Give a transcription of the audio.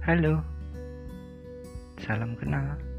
Halo, salam kenal.